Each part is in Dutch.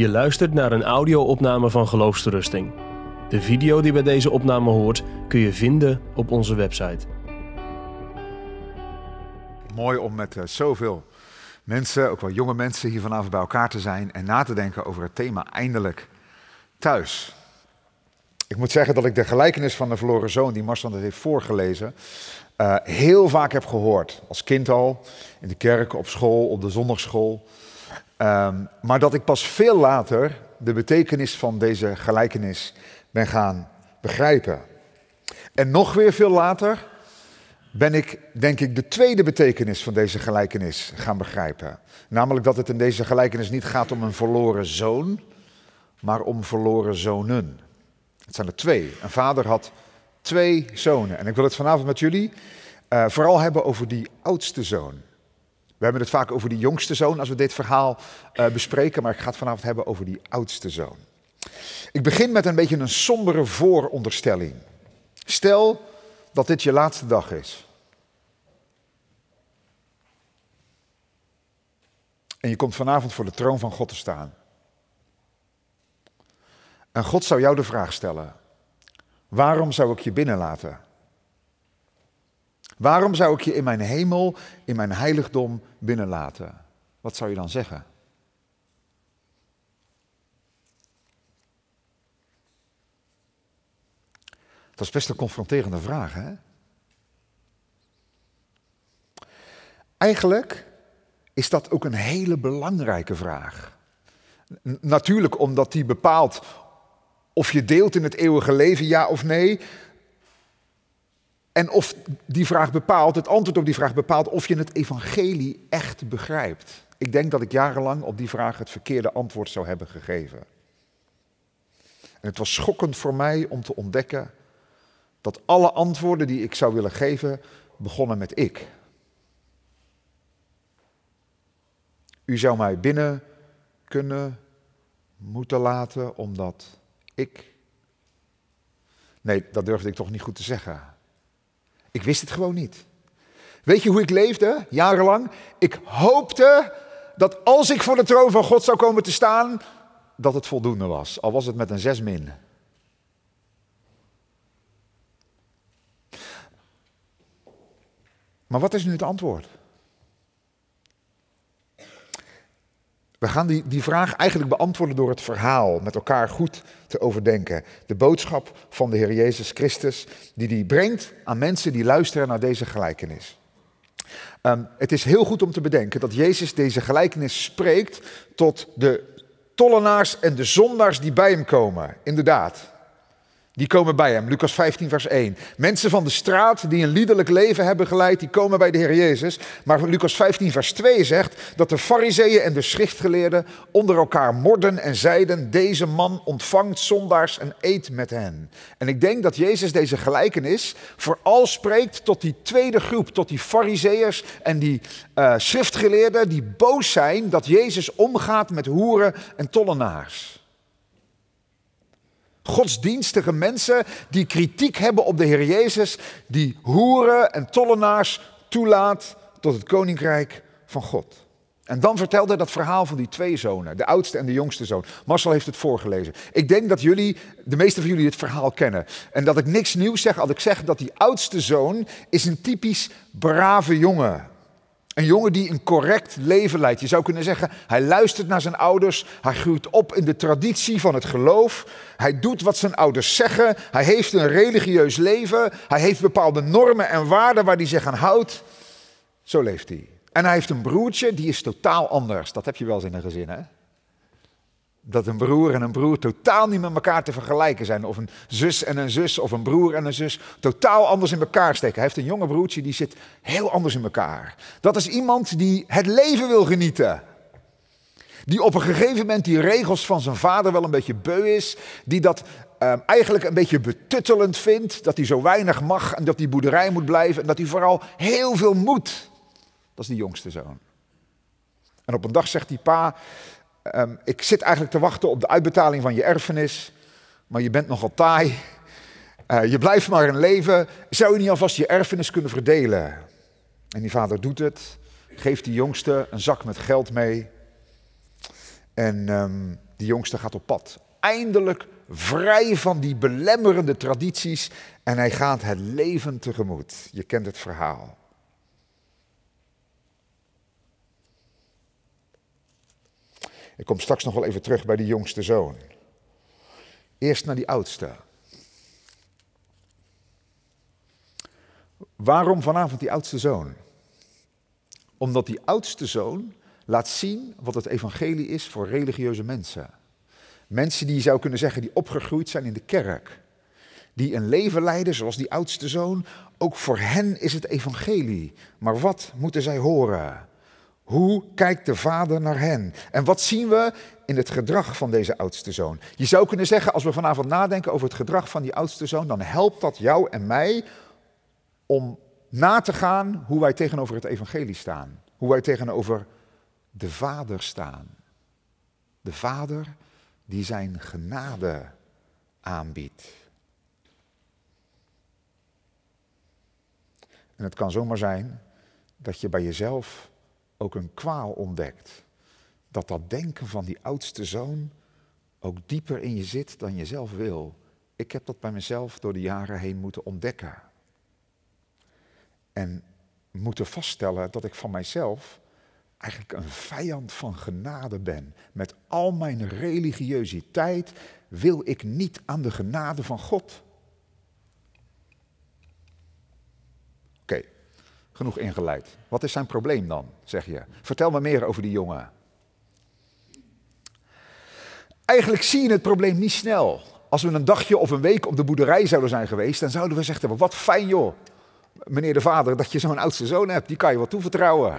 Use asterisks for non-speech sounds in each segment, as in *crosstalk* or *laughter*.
Je luistert naar een audio-opname van Geloofsterusting. De video die bij deze opname hoort kun je vinden op onze website. Mooi om met uh, zoveel mensen, ook wel jonge mensen, hier vanavond bij elkaar te zijn en na te denken over het thema eindelijk thuis. Ik moet zeggen dat ik de gelijkenis van de verloren zoon, die Marcel net heeft voorgelezen, uh, heel vaak heb gehoord. Als kind al, in de kerk, op school, op de zondagschool. Um, maar dat ik pas veel later de betekenis van deze gelijkenis ben gaan begrijpen. En nog weer veel later ben ik, denk ik, de tweede betekenis van deze gelijkenis gaan begrijpen. Namelijk dat het in deze gelijkenis niet gaat om een verloren zoon, maar om verloren zonen. Het zijn er twee. Een vader had twee zonen. En ik wil het vanavond met jullie uh, vooral hebben over die oudste zoon. We hebben het vaak over die jongste zoon als we dit verhaal uh, bespreken, maar ik ga het vanavond hebben over die oudste zoon. Ik begin met een beetje een sombere vooronderstelling. Stel dat dit je laatste dag is. En je komt vanavond voor de troon van God te staan. En God zou jou de vraag stellen: waarom zou ik je binnenlaten? Waarom zou ik je in mijn hemel, in mijn heiligdom binnenlaten? Wat zou je dan zeggen? Dat is best een confronterende vraag, hè? Eigenlijk is dat ook een hele belangrijke vraag. Natuurlijk omdat die bepaalt of je deelt in het eeuwige leven, ja of nee. En of die vraag bepaalt, het antwoord op die vraag bepaalt of je het evangelie echt begrijpt. Ik denk dat ik jarenlang op die vraag het verkeerde antwoord zou hebben gegeven. En het was schokkend voor mij om te ontdekken dat alle antwoorden die ik zou willen geven begonnen met ik. U zou mij binnen kunnen, moeten laten omdat ik. Nee, dat durfde ik toch niet goed te zeggen. Ik wist het gewoon niet. Weet je hoe ik leefde, jarenlang? Ik hoopte dat als ik voor de troon van God zou komen te staan, dat het voldoende was. Al was het met een zes min. Maar wat is nu het antwoord? We gaan die, die vraag eigenlijk beantwoorden door het verhaal met elkaar goed te overdenken. De boodschap van de Heer Jezus Christus, die die brengt aan mensen die luisteren naar deze gelijkenis. Um, het is heel goed om te bedenken dat Jezus deze gelijkenis spreekt tot de tollenaars en de zondaars die bij hem komen. Inderdaad. Die komen bij hem, Lucas 15, vers 1. Mensen van de straat die een liederlijk leven hebben geleid, die komen bij de Heer Jezus. Maar Lucas 15, vers 2 zegt dat de fariseeën en de schriftgeleerden onder elkaar morden en zeiden, deze man ontvangt zondaars en eet met hen. En ik denk dat Jezus deze gelijkenis vooral spreekt tot die tweede groep, tot die fariseeërs en die uh, schriftgeleerden die boos zijn dat Jezus omgaat met hoeren en tollenaars. Godsdienstige mensen die kritiek hebben op de Heer Jezus, die hoeren en tollenaars toelaat tot het koninkrijk van God. En dan vertelde dat verhaal van die twee zonen, de oudste en de jongste zoon. Marcel heeft het voorgelezen. Ik denk dat jullie, de meeste van jullie, het verhaal kennen. En dat ik niks nieuws zeg als ik zeg dat die oudste zoon is een typisch brave jongen een jongen die een correct leven leidt. Je zou kunnen zeggen, hij luistert naar zijn ouders, hij groeit op in de traditie van het geloof, hij doet wat zijn ouders zeggen, hij heeft een religieus leven, hij heeft bepaalde normen en waarden waar hij zich aan houdt. Zo leeft hij. En hij heeft een broertje, die is totaal anders. Dat heb je wel eens in een gezin, hè? Dat een broer en een broer totaal niet met elkaar te vergelijken zijn. Of een zus en een zus, of een broer en een zus, totaal anders in elkaar steken. Hij heeft een jonge broertje, die zit heel anders in elkaar. Dat is iemand die het leven wil genieten. Die op een gegeven moment die regels van zijn vader wel een beetje beu is. Die dat uh, eigenlijk een beetje betuttelend vindt. Dat hij zo weinig mag en dat die boerderij moet blijven. En dat hij vooral heel veel moet. Dat is die jongste zoon. En op een dag zegt die pa, Um, ik zit eigenlijk te wachten op de uitbetaling van je erfenis, maar je bent nogal taai. Uh, je blijft maar een leven. Zou je niet alvast je erfenis kunnen verdelen? En die vader doet het, geeft die jongste een zak met geld mee. En um, Die jongste gaat op pad. Eindelijk vrij van die belemmerende tradities en hij gaat het leven tegemoet. Je kent het verhaal. Ik kom straks nog wel even terug bij die jongste zoon. Eerst naar die oudste. Waarom vanavond die oudste zoon? Omdat die oudste zoon laat zien wat het evangelie is voor religieuze mensen. Mensen die je zou kunnen zeggen die opgegroeid zijn in de kerk. Die een leven leiden zoals die oudste zoon. Ook voor hen is het evangelie. Maar wat moeten zij horen? Hoe kijkt de vader naar hen? En wat zien we in het gedrag van deze oudste zoon? Je zou kunnen zeggen, als we vanavond nadenken over het gedrag van die oudste zoon, dan helpt dat jou en mij om na te gaan hoe wij tegenover het evangelie staan. Hoe wij tegenover de vader staan. De vader die zijn genade aanbiedt. En het kan zomaar zijn dat je bij jezelf ook een kwaal ontdekt. Dat dat denken van die oudste zoon ook dieper in je zit dan je zelf wil. Ik heb dat bij mezelf door de jaren heen moeten ontdekken. En moeten vaststellen dat ik van mijzelf eigenlijk een vijand van genade ben. Met al mijn religiositeit wil ik niet aan de genade van God. Oké, genoeg ingeleid. Wat is zijn probleem dan, zeg je? Vertel me meer over die jongen. Eigenlijk zie je het probleem niet snel. Als we een dagje of een week op de boerderij zouden zijn geweest, dan zouden we zeggen, wat fijn joh, meneer de vader, dat je zo'n oudste zoon hebt. Die kan je wel toevertrouwen.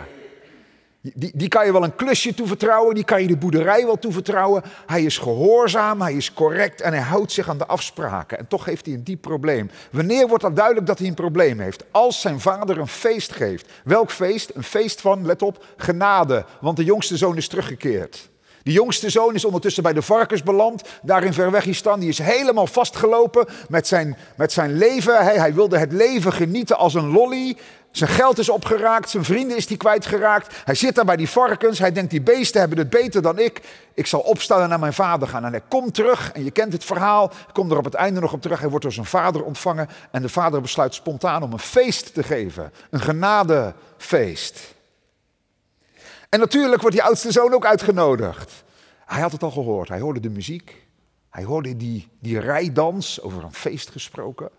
Die, die kan je wel een klusje toevertrouwen, die kan je de boerderij wel toevertrouwen. Hij is gehoorzaam, hij is correct en hij houdt zich aan de afspraken. En toch heeft hij een diep probleem. Wanneer wordt dat duidelijk dat hij een probleem heeft? Als zijn vader een feest geeft. Welk feest? Een feest van, let op, genade. Want de jongste zoon is teruggekeerd. De jongste zoon is ondertussen bij de varkens beland, daar in Verwegistan. Die is helemaal vastgelopen met zijn, met zijn leven. Hij, hij wilde het leven genieten als een lolly. Zijn geld is opgeraakt, zijn vrienden is hij kwijtgeraakt. Hij zit daar bij die varkens, hij denkt die beesten hebben het beter dan ik. Ik zal opstaan en naar mijn vader gaan. En hij komt terug, en je kent het verhaal, komt er op het einde nog op terug. Hij wordt door zijn vader ontvangen en de vader besluit spontaan om een feest te geven. Een genadefeest. En natuurlijk wordt die oudste zoon ook uitgenodigd. Hij had het al gehoord, hij hoorde de muziek. Hij hoorde die, die rijdans, over een feest gesproken.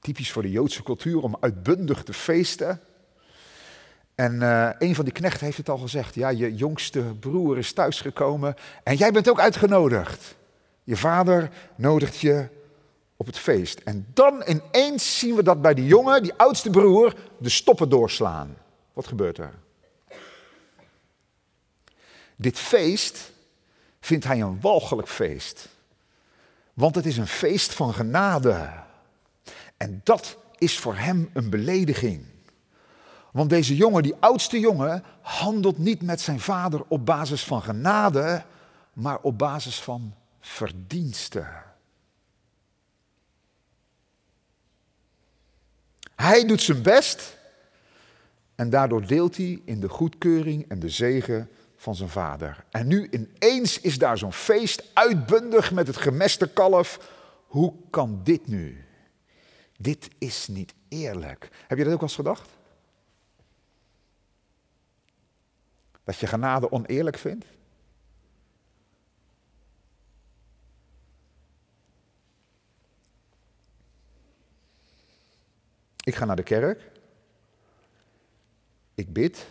Typisch voor de Joodse cultuur om uitbundig te feesten. En uh, een van die knechten heeft het al gezegd. Ja, je jongste broer is thuisgekomen en jij bent ook uitgenodigd. Je vader nodigt je op het feest. En dan ineens zien we dat bij die jongen, die oudste broer, de stoppen doorslaan. Wat gebeurt er? Dit feest vindt hij een walgelijk feest. Want het is een feest van genade. En dat is voor hem een belediging. Want deze jongen, die oudste jongen, handelt niet met zijn vader op basis van genade, maar op basis van verdiensten. Hij doet zijn best en daardoor deelt hij in de goedkeuring en de zegen van zijn vader. En nu ineens is daar zo'n feest uitbundig met het gemeste kalf. Hoe kan dit nu? Dit is niet eerlijk. Heb je dat ook wel eens gedacht? Dat je genade oneerlijk vindt? Ik ga naar de kerk. Ik bid.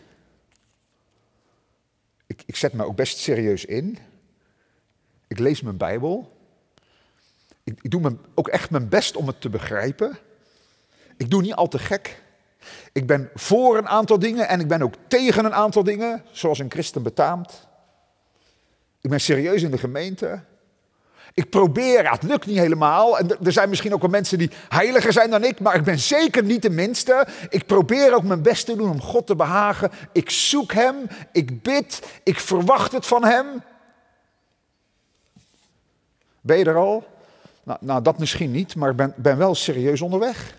Ik, ik zet me ook best serieus in. Ik lees mijn Bijbel. Ik, doe mijn, ook echt mijn best om het te begrijpen. Ik doe niet al te gek. Ik ben voor een aantal dingen en ik ben ook tegen een aantal dingen, zoals een christen betaamt. Ik ben serieus in de gemeente. Ik probeer, het lukt niet helemaal. En er zijn misschien ook wel mensen die heiliger zijn dan ik, maar ik ben zeker niet de minste. Ik probeer ook mijn best te doen om God te behagen. Ik zoek Hem, ik bid, ik verwacht het van Hem. Ben je er al? Nou, nou dat misschien niet, maar ik ben, ben wel serieus onderweg.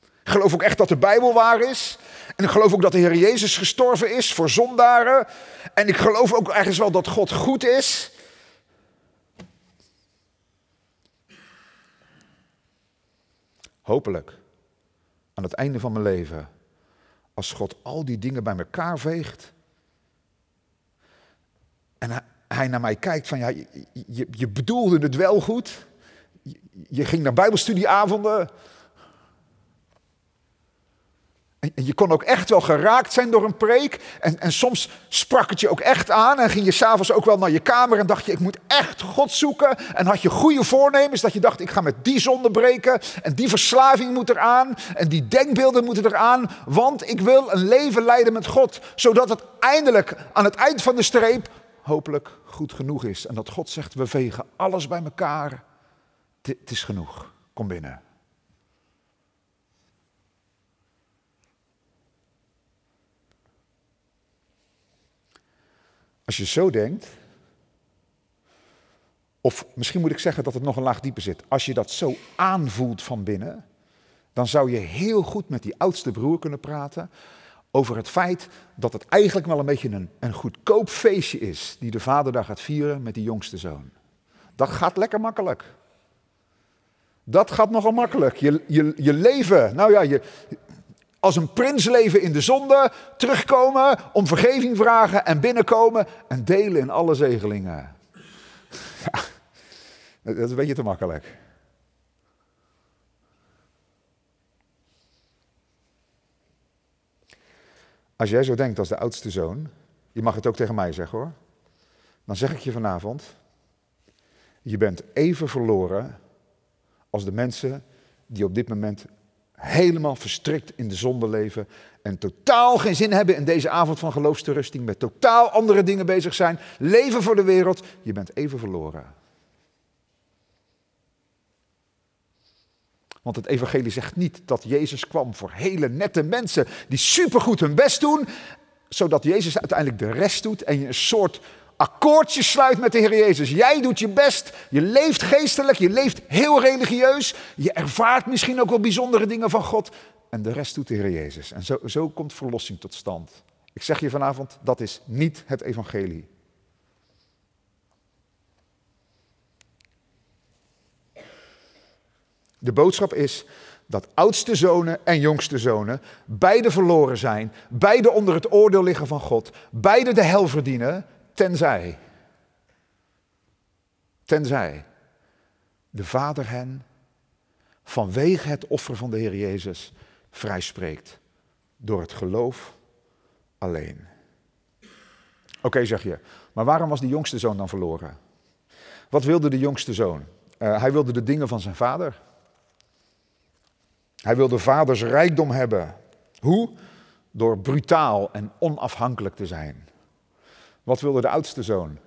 Ik geloof ook echt dat de Bijbel waar is. En ik geloof ook dat de Heer Jezus gestorven is voor zondaren. En ik geloof ook ergens wel dat God goed is. Hopelijk, aan het einde van mijn leven, als God al die dingen bij elkaar veegt. En hij, naar mij kijkt van ja, je, je, je bedoelde het wel goed. Je, je ging naar bijbelstudieavonden. En je kon ook echt wel geraakt zijn door een preek. En, en soms sprak het je ook echt aan. En ging je s'avonds ook wel naar je kamer en dacht je, ik moet echt God zoeken. En had je goede voornemens dat je dacht, ik ga met die zonde breken. En die verslaving moet eraan. En die denkbeelden moeten eraan. Want ik wil een leven leiden met God. Zodat het eindelijk aan het eind van de streep hopelijk goed genoeg is. En dat God zegt, we vegen alles bij elkaar. Het is genoeg. Kom binnen. Als je zo denkt, of misschien moet ik zeggen dat het nog een laag dieper zit. Als je dat zo aanvoelt van binnen, dan zou je heel goed met die oudste broer kunnen praten over het feit dat het eigenlijk wel een beetje een, een goedkoop feestje is die de vader daar gaat vieren met die jongste zoon. Dat gaat lekker makkelijk. Dat gaat nogal makkelijk. Je, je, je leven, nou ja, je, als een prins leven in de zonde, terugkomen, om vergeving vragen en binnenkomen en delen in alle zegelingen. *laughs* Ja, dat is een beetje te makkelijk. Als jij zo denkt als de oudste zoon, je mag het ook tegen mij zeggen hoor, dan zeg ik je vanavond, je bent even verloren als de mensen die op dit moment helemaal verstrikt in de zonde leven en totaal geen zin hebben in deze avond van geloofsterusting, met totaal andere dingen bezig zijn, leven voor de wereld, je bent even verloren. Want het evangelie zegt niet dat Jezus kwam voor hele nette mensen die supergoed hun best doen, zodat Jezus uiteindelijk de rest doet en je een soort akkoordje sluit met de Heer Jezus. Jij doet je best, je leeft geestelijk, je leeft heel religieus, je ervaart misschien ook wel bijzondere dingen van God en de rest doet de Heer Jezus. En zo, zo komt verlossing tot stand. Ik zeg je vanavond, dat is niet het evangelie. De boodschap is dat oudste zonen en jongste zonen beide verloren zijn, beide onder het oordeel liggen van God, beide de hel verdienen, tenzij, tenzij de Vader hen vanwege het offer van de Heer Jezus vrijspreekt door het geloof alleen. Oké, zeg je, maar waarom was die jongste zoon dan verloren? Wat wilde de jongste zoon? Uh, hij wilde de dingen van zijn vader. Hij wilde vaders rijkdom hebben. Hoe? Door brutaal en onafhankelijk te zijn. Wat wilde de oudste zoon?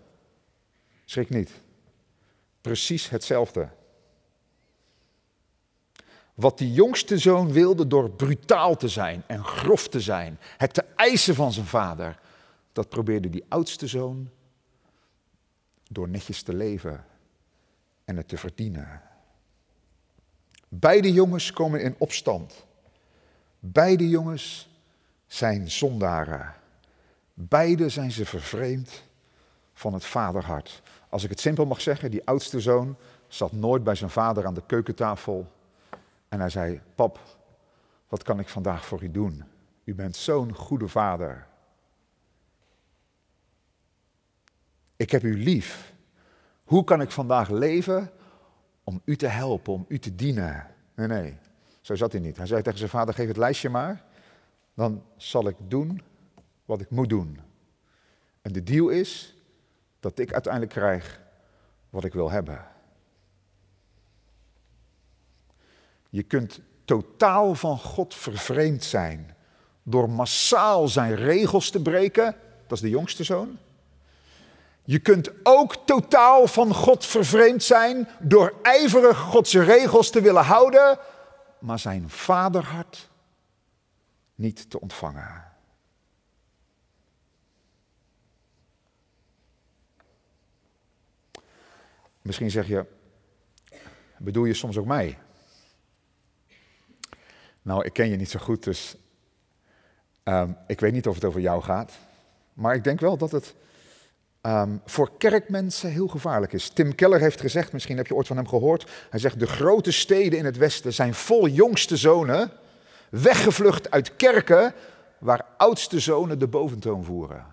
Schrik niet. Precies hetzelfde. Wat die jongste zoon wilde door brutaal te zijn en grof te zijn, het te eisen van zijn vader, dat probeerde die oudste zoon door netjes te leven en het te verdienen. Beide jongens komen in opstand. Beide jongens zijn zondaren. Beide zijn ze vervreemd van het vaderhart. Als ik het simpel mag zeggen, die oudste zoon zat nooit bij zijn vader aan de keukentafel. En hij zei, pap, wat kan ik vandaag voor u doen? U bent zo'n goede vader. Ik heb u lief. Hoe kan ik vandaag leven om u te helpen, om u te dienen. Nee, nee, zo zat hij niet. Hij zei tegen zijn vader, geef het lijstje maar, dan zal ik doen wat ik moet doen. En de deal is dat ik uiteindelijk krijg wat ik wil hebben. Je kunt totaal van God vervreemd zijn door massaal zijn regels te breken. Dat is de jongste zoon. Je kunt ook totaal van God vervreemd zijn door ijverig Gods regels te willen houden, maar zijn vaderhart niet te ontvangen. Misschien zeg je, bedoel je soms ook mij? Nou, ik ken je niet zo goed, dus ehm, ik weet niet of het over jou gaat. Maar ik denk wel dat het um, voor kerkmensen heel gevaarlijk is. Tim Keller heeft gezegd, misschien heb je ooit van hem gehoord. Hij zegt: De grote steden in het Westen zijn vol jongste zonen, weggevlucht uit kerken waar oudste zonen de boventoon voeren.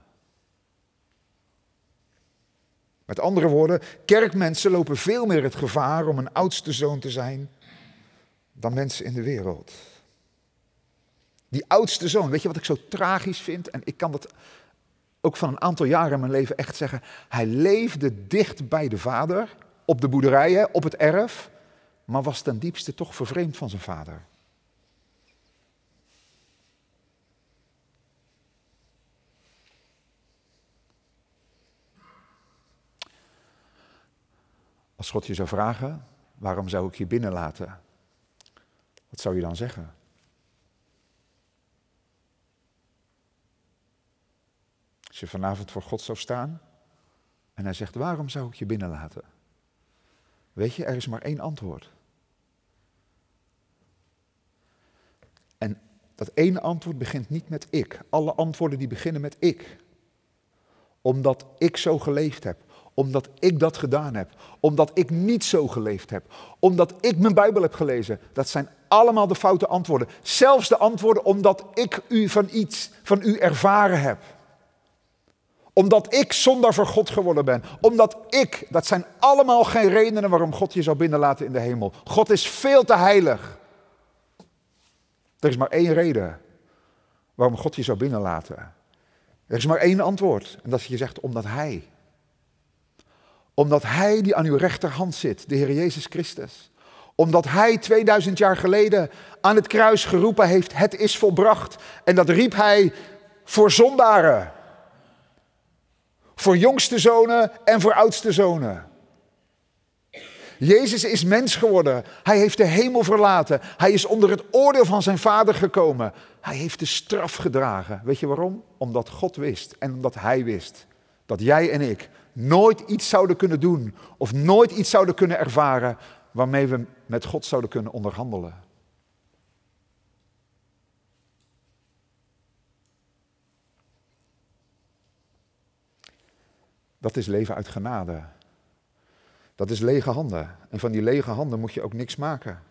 Met andere woorden, kerkmensen lopen veel meer het gevaar om een oudste zoon te zijn dan mensen in de wereld. Die oudste zoon, weet je wat ik zo tragisch vind? En ik kan dat ook van een aantal jaren in mijn leven echt zeggen. Hij leefde dicht bij de vader, op de boerderijen, op het erf, maar was ten diepste toch vervreemd van zijn vader. Als God je zou vragen, waarom zou ik je binnenlaten? Wat zou je dan zeggen? Als je vanavond voor God zou staan en hij zegt, waarom zou ik je binnenlaten? Weet je, er is maar één antwoord. En dat ene antwoord begint niet met ik. Alle antwoorden die beginnen met ik. Omdat ik zo geleefd heb omdat ik dat gedaan heb. Omdat ik niet zo geleefd heb. Omdat ik mijn Bijbel heb gelezen. Dat zijn allemaal de foute antwoorden. Zelfs de antwoorden omdat ik u van iets van u ervaren heb. Omdat ik zonder voor God geworden ben. Omdat ik, dat zijn allemaal geen redenen waarom God je zou binnenlaten in de hemel. God is veel te heilig. Er is maar één reden waarom God je zou binnenlaten. Er is maar één antwoord. En dat is je zegt omdat Hij omdat Hij die aan uw rechterhand zit, de Heer Jezus Christus. Omdat Hij 2000 jaar geleden aan het kruis geroepen heeft, het is volbracht. En dat riep Hij voor zondaren. Voor jongste zonen en voor oudste zonen. Jezus is mens geworden. Hij heeft de hemel verlaten. Hij is onder het oordeel van zijn vader gekomen. Hij heeft de straf gedragen. Weet je waarom? Omdat God wist en omdat Hij wist dat jij en ik nooit iets zouden kunnen doen of nooit iets zouden kunnen ervaren waarmee we met God zouden kunnen onderhandelen. Dat is leven uit genade. Dat is lege handen. En van die lege handen moet je ook niks maken.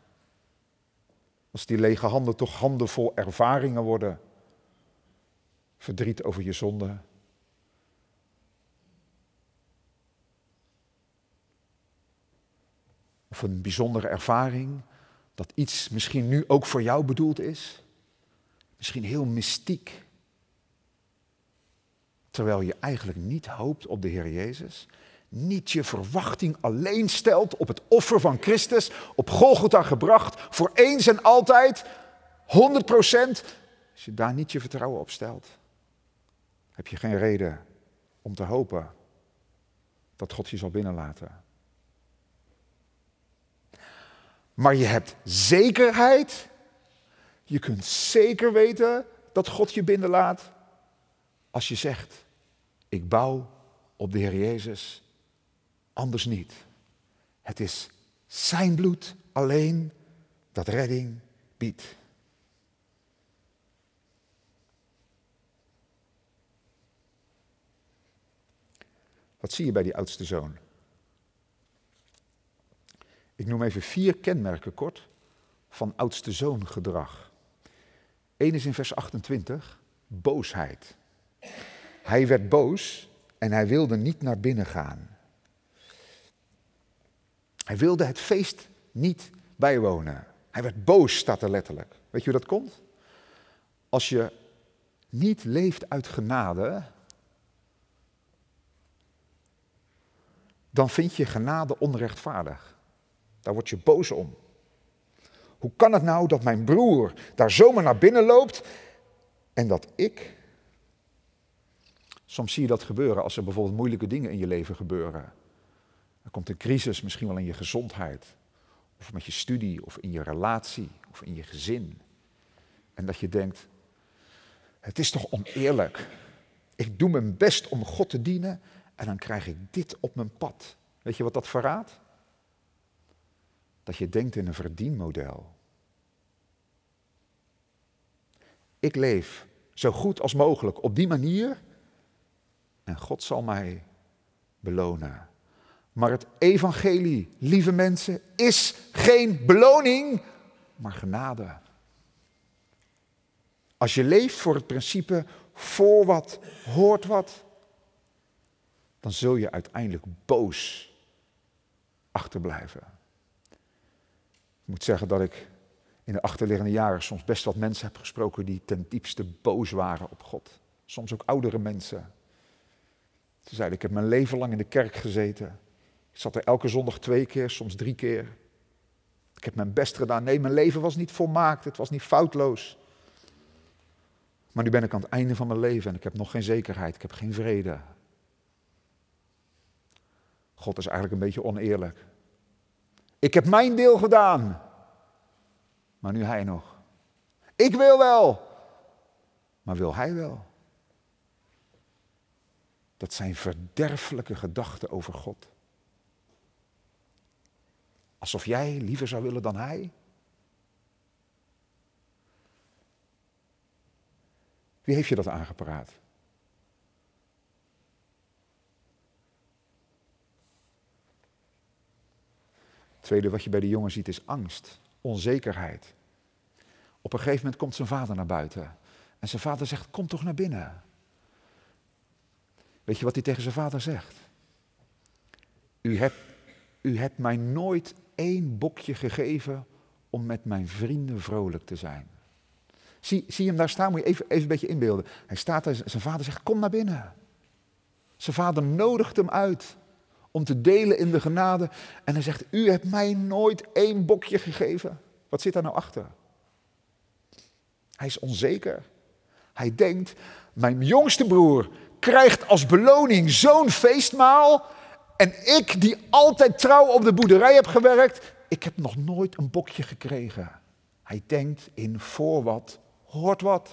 Als die lege handen toch handen vol ervaringen worden. Verdriet over je zonde, of een bijzondere ervaring, dat iets misschien nu ook voor jou bedoeld is. Misschien heel mystiek. Terwijl je eigenlijk niet hoopt op de Heer Jezus. Niet je verwachting alleen stelt op het offer van Christus, op Golgotha gebracht, voor eens en altijd, 100 procent. Als je daar niet je vertrouwen op stelt, heb je geen reden om te hopen dat God je zal binnenlaten. Maar je hebt zekerheid. Je kunt zeker weten dat God je binnenlaat. Als je zegt, ik bouw op de Heer Jezus, anders niet. Het is zijn bloed alleen dat redding biedt. Wat zie je bij die oudste zoon? Ik noem even vier kenmerken kort van oudste zoon gedrag. Eén is in vers 28, boosheid. Hij werd boos en hij wilde niet naar binnen gaan. Hij wilde het feest niet bijwonen. Hij werd boos, staat er letterlijk. Weet je hoe dat komt? Als je niet leeft uit genade, dan vind je genade onrechtvaardig. Daar word je boos om. Hoe kan het nou dat mijn broer daar zomaar naar binnen loopt en dat ik. Soms zie je dat gebeuren als er bijvoorbeeld moeilijke dingen in je leven gebeuren. Er komt een crisis, misschien wel in je gezondheid, of met je studie, of in je relatie, of in je gezin. En dat je denkt, het is toch oneerlijk. Ik doe mijn best om God te dienen en dan krijg ik dit op mijn pad. Weet je wat dat verraadt? dat je denkt in een verdienmodel. Ik leef zo goed als mogelijk op die manier en God zal mij belonen. Maar het evangelie, lieve mensen, is geen beloning, maar genade. Als je leeft voor het principe voor wat, hoort wat, dan zul je uiteindelijk boos achterblijven. Ik moet zeggen dat ik in de achterliggende jaren soms best wat mensen heb gesproken die ten diepste boos waren op God. Soms ook oudere mensen. Ze zeiden, ik heb mijn leven lang in de kerk gezeten. Ik zat er elke zondag twee keer, soms drie keer. Ik heb mijn best gedaan. Nee, mijn leven was niet volmaakt, het was niet foutloos. Maar nu ben ik aan het einde van mijn leven en ik heb nog geen zekerheid, ik heb geen vrede. God is eigenlijk een beetje oneerlijk. Ik heb mijn deel gedaan, maar nu hij nog. Ik wil wel, maar wil hij wel? Dat zijn verderfelijke gedachten over God. Alsof jij liever zou willen dan hij. Wie heeft je dat aangepraat? Tweede wat je bij de jongen ziet is angst, onzekerheid. Op een gegeven moment komt zijn vader naar buiten. En zijn vader zegt, kom toch naar binnen. Weet je wat hij tegen zijn vader zegt? U hebt, u hebt mij nooit één bokje gegeven om met mijn vrienden vrolijk te zijn. Zie, zie hem daar staan, moet je even, even een beetje inbeelden. Hij staat daar, zijn vader zegt, kom naar binnen. Zijn vader nodigt hem uit om te delen in de genade. En hij zegt, u hebt mij nooit één bokje gegeven. Wat zit daar nou achter? Hij is onzeker. Hij denkt, mijn jongste broer krijgt als beloning zo'n feestmaal. En ik, die altijd trouw op de boerderij heb gewerkt, ik heb nog nooit een bokje gekregen. Hij denkt in voor wat hoort wat.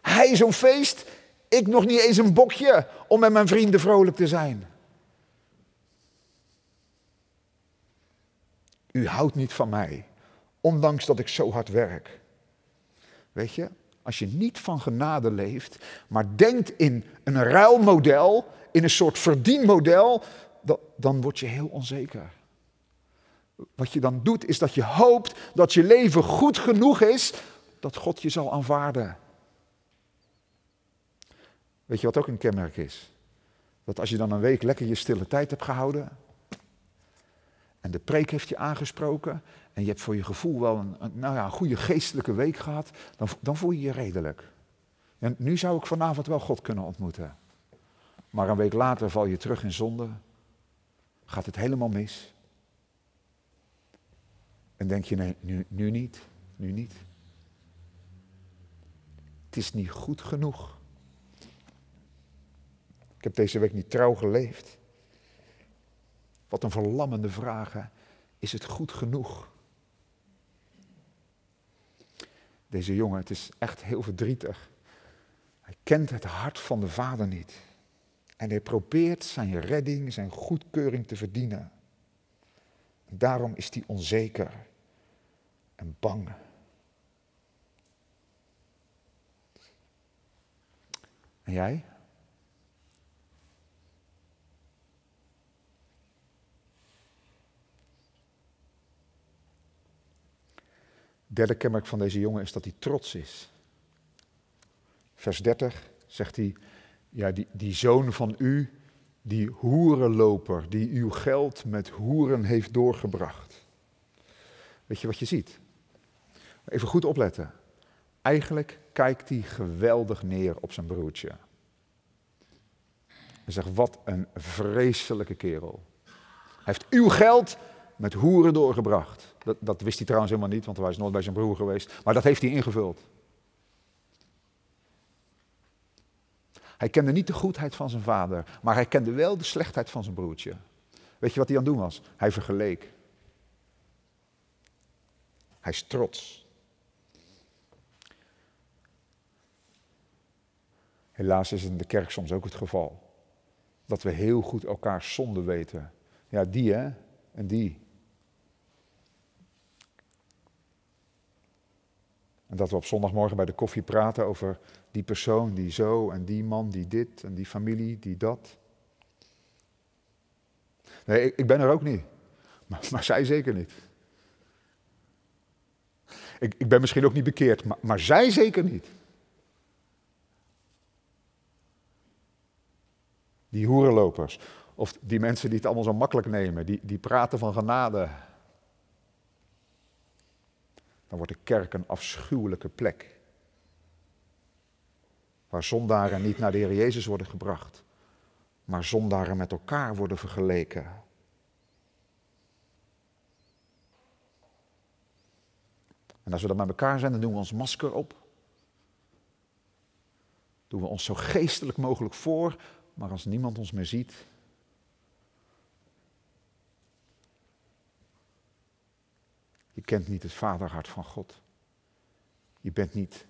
Hij zo'n feest, ik nog niet eens een bokje om met mijn vrienden vrolijk te zijn. U houdt niet van mij, ondanks dat ik zo hard werk. Weet je, als je niet van genade leeft, maar denkt in een ruilmodel, in een soort verdienmodel, dan word je heel onzeker. Wat je dan doet, is dat je hoopt dat je leven goed genoeg is, dat God je zal aanvaarden. Weet je wat ook een kenmerk is? Dat als je dan een week lekker je stille tijd hebt gehouden, en de preek heeft je aangesproken, en je hebt voor je gevoel wel een, nou ja, goede geestelijke week gehad, dan, dan voel je je redelijk. En nu zou ik vanavond wel God kunnen ontmoeten. Maar een week later val je terug in zonde, gaat het helemaal mis. En denk je, nee, nu, nu niet, nu niet. Het is niet goed genoeg. Ik heb deze week niet trouw geleefd. Wat een verlammende vraag. Is het goed genoeg? Deze jongen, het is echt heel verdrietig. Hij kent het hart van de vader niet. En hij probeert zijn redding, zijn goedkeuring te verdienen. daarom is hij onzeker en bang. En jij? Derde kenmerk van deze jongen is dat hij trots is. Vers 30 zegt hij, ja, die, die zoon van u, die hoerenloper, die uw geld met hoeren heeft doorgebracht. Weet je wat je ziet? Even goed opletten. Eigenlijk kijkt hij geweldig neer op zijn broertje. Hij zegt, wat een vreselijke kerel. Hij heeft uw geld met hoeren doorgebracht. Dat, dat wist hij trouwens helemaal niet, want hij was nooit bij zijn broer geweest. Maar dat heeft hij ingevuld. Hij kende niet de goedheid van zijn vader, maar hij kende wel de slechtheid van zijn broertje. Weet je wat hij aan het doen was? Hij vergeleek. Hij is trots. Helaas is het in de kerk soms ook het geval. Dat we heel goed elkaar zonde weten. Ja, die hè, en die. En dat we op zondagmorgen bij de koffie praten over die persoon, die zo, en die man, die dit, en die familie, die dat. Nee, ik, ik ben er ook niet. *laughs* Maar, maar zij zeker niet. Ik, ik, ben misschien ook niet bekeerd, maar, maar zij zeker niet. Die hoerenlopers, of die mensen die het allemaal zo makkelijk nemen, die, die praten van genade. Dan wordt de kerk een afschuwelijke plek. Waar zondaren niet naar de Heer Jezus worden gebracht, maar zondaren met elkaar worden vergeleken. En als we dan met elkaar zijn, dan doen we ons masker op. Doen we ons zo geestelijk mogelijk voor, maar als niemand ons meer ziet. Je kent niet het vaderhart van God. Je bent niet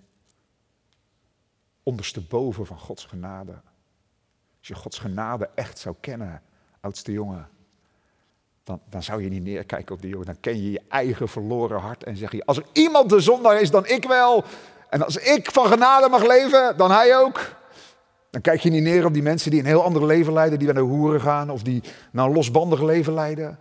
ondersteboven van Gods genade. Als je Gods genade echt zou kennen, oudste jongen, dan, dan zou je niet neerkijken op die jongen. Dan ken je je eigen verloren hart en zeg je, als er iemand de zondaar is, dan ik wel. En als ik van genade mag leven, dan hij ook. Dan kijk je niet neer op die mensen die een heel ander leven leiden, die naar de hoeren gaan of die naar een losbandig leven leiden.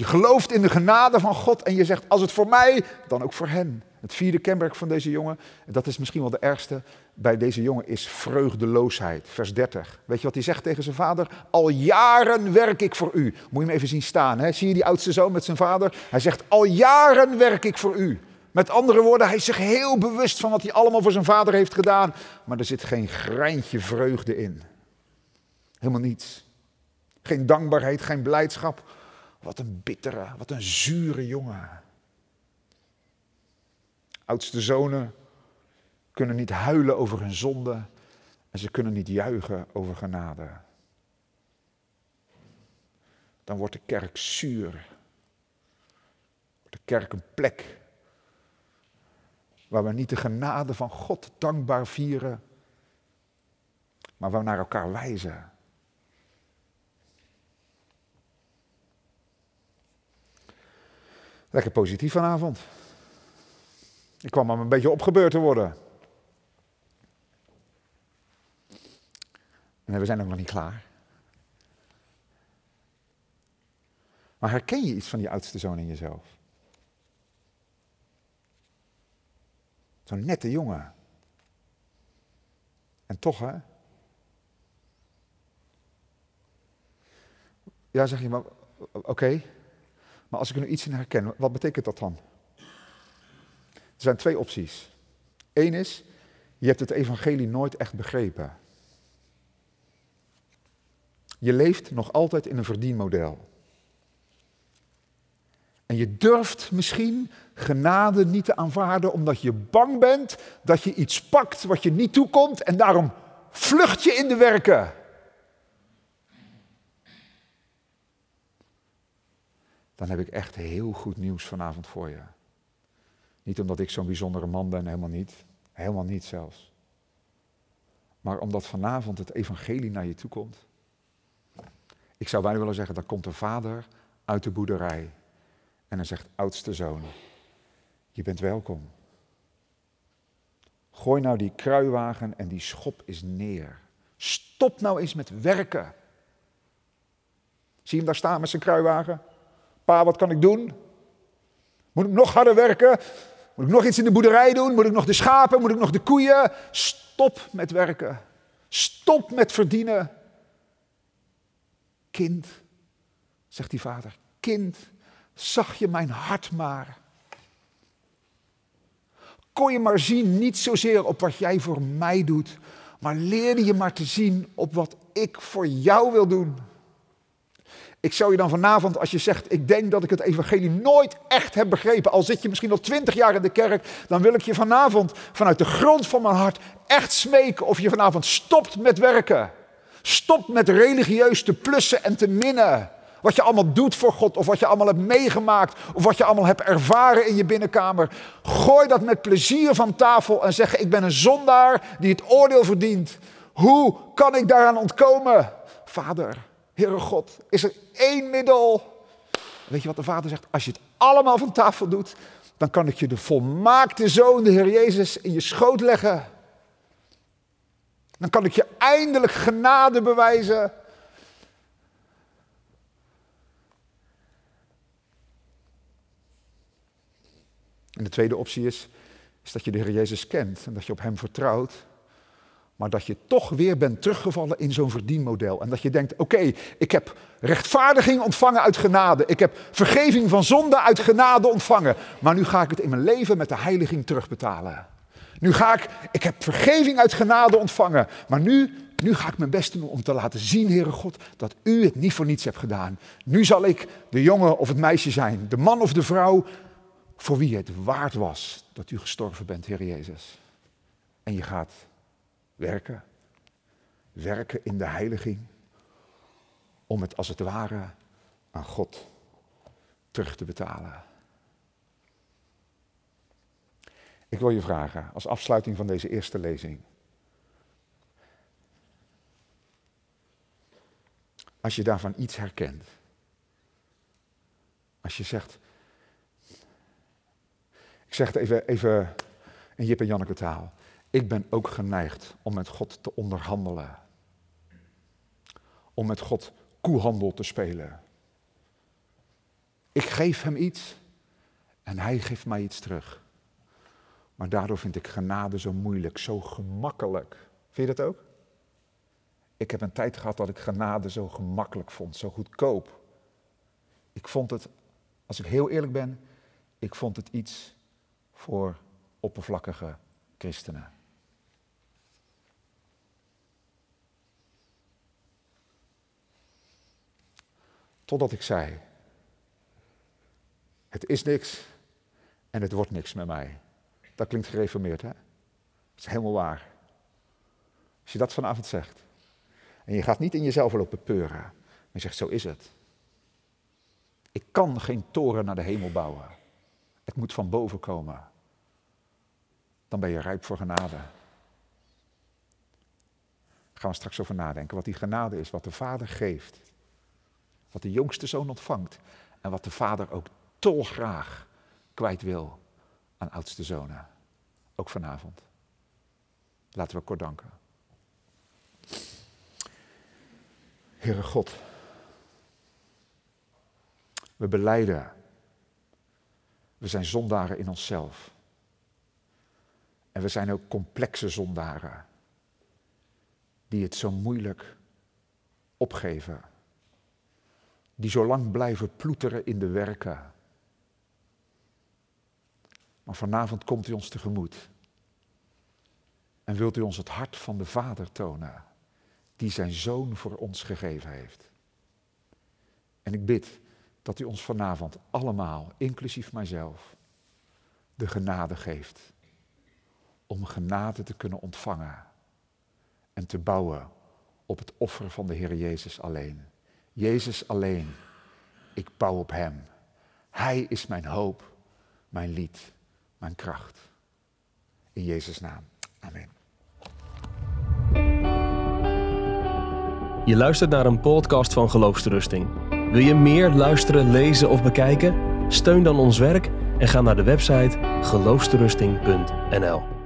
Je gelooft in de genade van God en je zegt, als het voor mij, dan ook voor hen. Het vierde kenmerk van deze jongen, en dat is misschien wel de ergste bij deze jongen, is vreugdeloosheid. Vers 30. Weet je wat hij zegt tegen zijn vader? Al jaren werk ik voor u. Moet je hem even zien staan. Hè? Zie je die oudste zoon met zijn vader? Hij zegt, al jaren werk ik voor u. Met andere woorden, hij is zich heel bewust van wat hij allemaal voor zijn vader heeft gedaan. Maar er zit geen greintje vreugde in. Helemaal niets. Geen dankbaarheid, geen blijdschap. Wat een bittere, wat een zure jongen. Oudste zonen kunnen niet huilen over hun zonde en ze kunnen niet juichen over genade. Dan wordt de kerk zuur. Wordt de kerk een plek waar we niet de genade van God dankbaar vieren, maar waar we naar elkaar wijzen. Lekker positief vanavond. Ik kwam maar een beetje opgebeurd te worden. En we zijn ook nog niet klaar. Maar herken je iets van die oudste zoon in jezelf? Zo'n nette jongen. En toch, hè? Ja, zeg je, maar oké. Maar als ik er nu iets in herken, wat betekent dat dan? Er zijn twee opties. Eén is, je hebt het evangelie nooit echt begrepen. Je leeft nog altijd in een verdienmodel. En je durft misschien genade niet te aanvaarden omdat je bang bent dat je iets pakt wat je niet toekomt en daarom vlucht je in de werken. Dan heb ik echt heel goed nieuws vanavond voor je. Niet omdat ik zo'n bijzondere man ben, helemaal niet. Helemaal niet zelfs. Maar omdat vanavond het evangelie naar je toe komt. Ik zou bijna willen zeggen, dan komt de vader uit de boerderij. En hij zegt, oudste zoon, je bent welkom. Gooi nou die kruiwagen en die schop is neer. Stop nou eens met werken. Zie je hem daar staan met zijn kruiwagen? Wat kan ik doen? Moet ik nog harder werken? Moet ik nog iets in de boerderij doen? Moet ik nog de schapen? Moet ik nog de koeien? Stop met werken. Stop met verdienen. Kind, zegt die vader, kind, zag je mijn hart maar. Kon je maar zien, niet zozeer op wat jij voor mij doet, maar leerde je maar te zien op wat ik voor jou wil doen. Ik zou je dan vanavond, als je zegt, ik denk dat ik het evangelie nooit echt heb begrepen, al zit je misschien al twintig jaar in de kerk, dan wil ik je vanavond vanuit de grond van mijn hart echt smeken of je vanavond stopt met werken. Stopt met religieus te plussen en te minnen. Wat je allemaal doet voor God, of wat je allemaal hebt meegemaakt, of wat je allemaal hebt ervaren in je binnenkamer. Gooi dat met plezier van tafel en zeg: Ik ben een zondaar die het oordeel verdient. Hoe kan ik daaraan ontkomen? Vader, Heere God, is er één middel? Weet je wat de vader zegt? Als je het allemaal van tafel doet, dan kan ik je de volmaakte zoon, de Heer Jezus, in je schoot leggen. Dan kan ik je eindelijk genade bewijzen. En de tweede optie is, is dat je de Heer Jezus kent en dat je op Hem vertrouwt. Maar dat je toch weer bent teruggevallen in zo'n verdienmodel. En dat je denkt, oké, ik heb rechtvaardiging ontvangen uit genade. Ik heb vergeving van zonde uit genade ontvangen. Maar nu ga ik het in mijn leven met de heiliging terugbetalen. Nu ga ik, ik heb vergeving uit genade ontvangen. Maar nu, nu ga ik mijn best doen om te laten zien, Heere God, dat u het niet voor niets hebt gedaan. Nu zal ik de jongen of het meisje zijn, de man of de vrouw, voor wie het waard was dat u gestorven bent, Heer Jezus. En je gaat werken, werken in de heiliging, om het als het ware aan God terug te betalen. Ik wil je vragen, als afsluiting van deze eerste lezing. Als je daarvan iets herkent. Als je zegt. Ik zeg het even, even in Jip en Janneke taal. Ik ben ook geneigd om met God te onderhandelen. Om met God koehandel te spelen. Ik geef hem iets en hij geeft mij iets terug. Maar daardoor vind ik genade zo moeilijk, zo gemakkelijk. Vind je dat ook? Ik heb een tijd gehad dat ik genade zo gemakkelijk vond, zo goedkoop. Ik vond het, als ik heel eerlijk ben, ik vond het iets voor oppervlakkige christenen. Totdat ik zei, het is niks en het wordt niks met mij. Dat klinkt gereformeerd, hè? Dat is helemaal waar. Als je dat vanavond zegt. En je gaat niet in jezelf lopen peuren. Maar je zegt, zo is het. Ik kan geen toren naar de hemel bouwen. Het moet van boven komen. Dan ben je rijp voor genade. Daar gaan we straks over nadenken. Wat die genade is, wat de Vader geeft. Wat de jongste zoon ontvangt. En wat de Vader ook dolgraag kwijt wil aan oudste zonen. Ook vanavond. Laten we kort danken. Heere God, we beleiden, we zijn zondaren in onszelf. En we zijn ook complexe zondaren, die het zo moeilijk opgeven, die zo lang blijven ploeteren in de werken maar vanavond komt u ons tegemoet. En wilt u ons het hart van de Vader tonen, die zijn zoon voor ons gegeven heeft. En ik bid dat u ons vanavond allemaal, inclusief mijzelf, de genade geeft. Om genade te kunnen ontvangen en te bouwen op het offer van de Heer Jezus alleen. Jezus alleen. Ik bouw op Hem. Hij is mijn hoop, mijn lied mijn kracht. In Jezus' naam. Amen. Je luistert naar een podcast van Geloofsterusting. Wil je meer luisteren, lezen of bekijken? Steun dan ons werk en ga naar de website geloofsterusting.nl.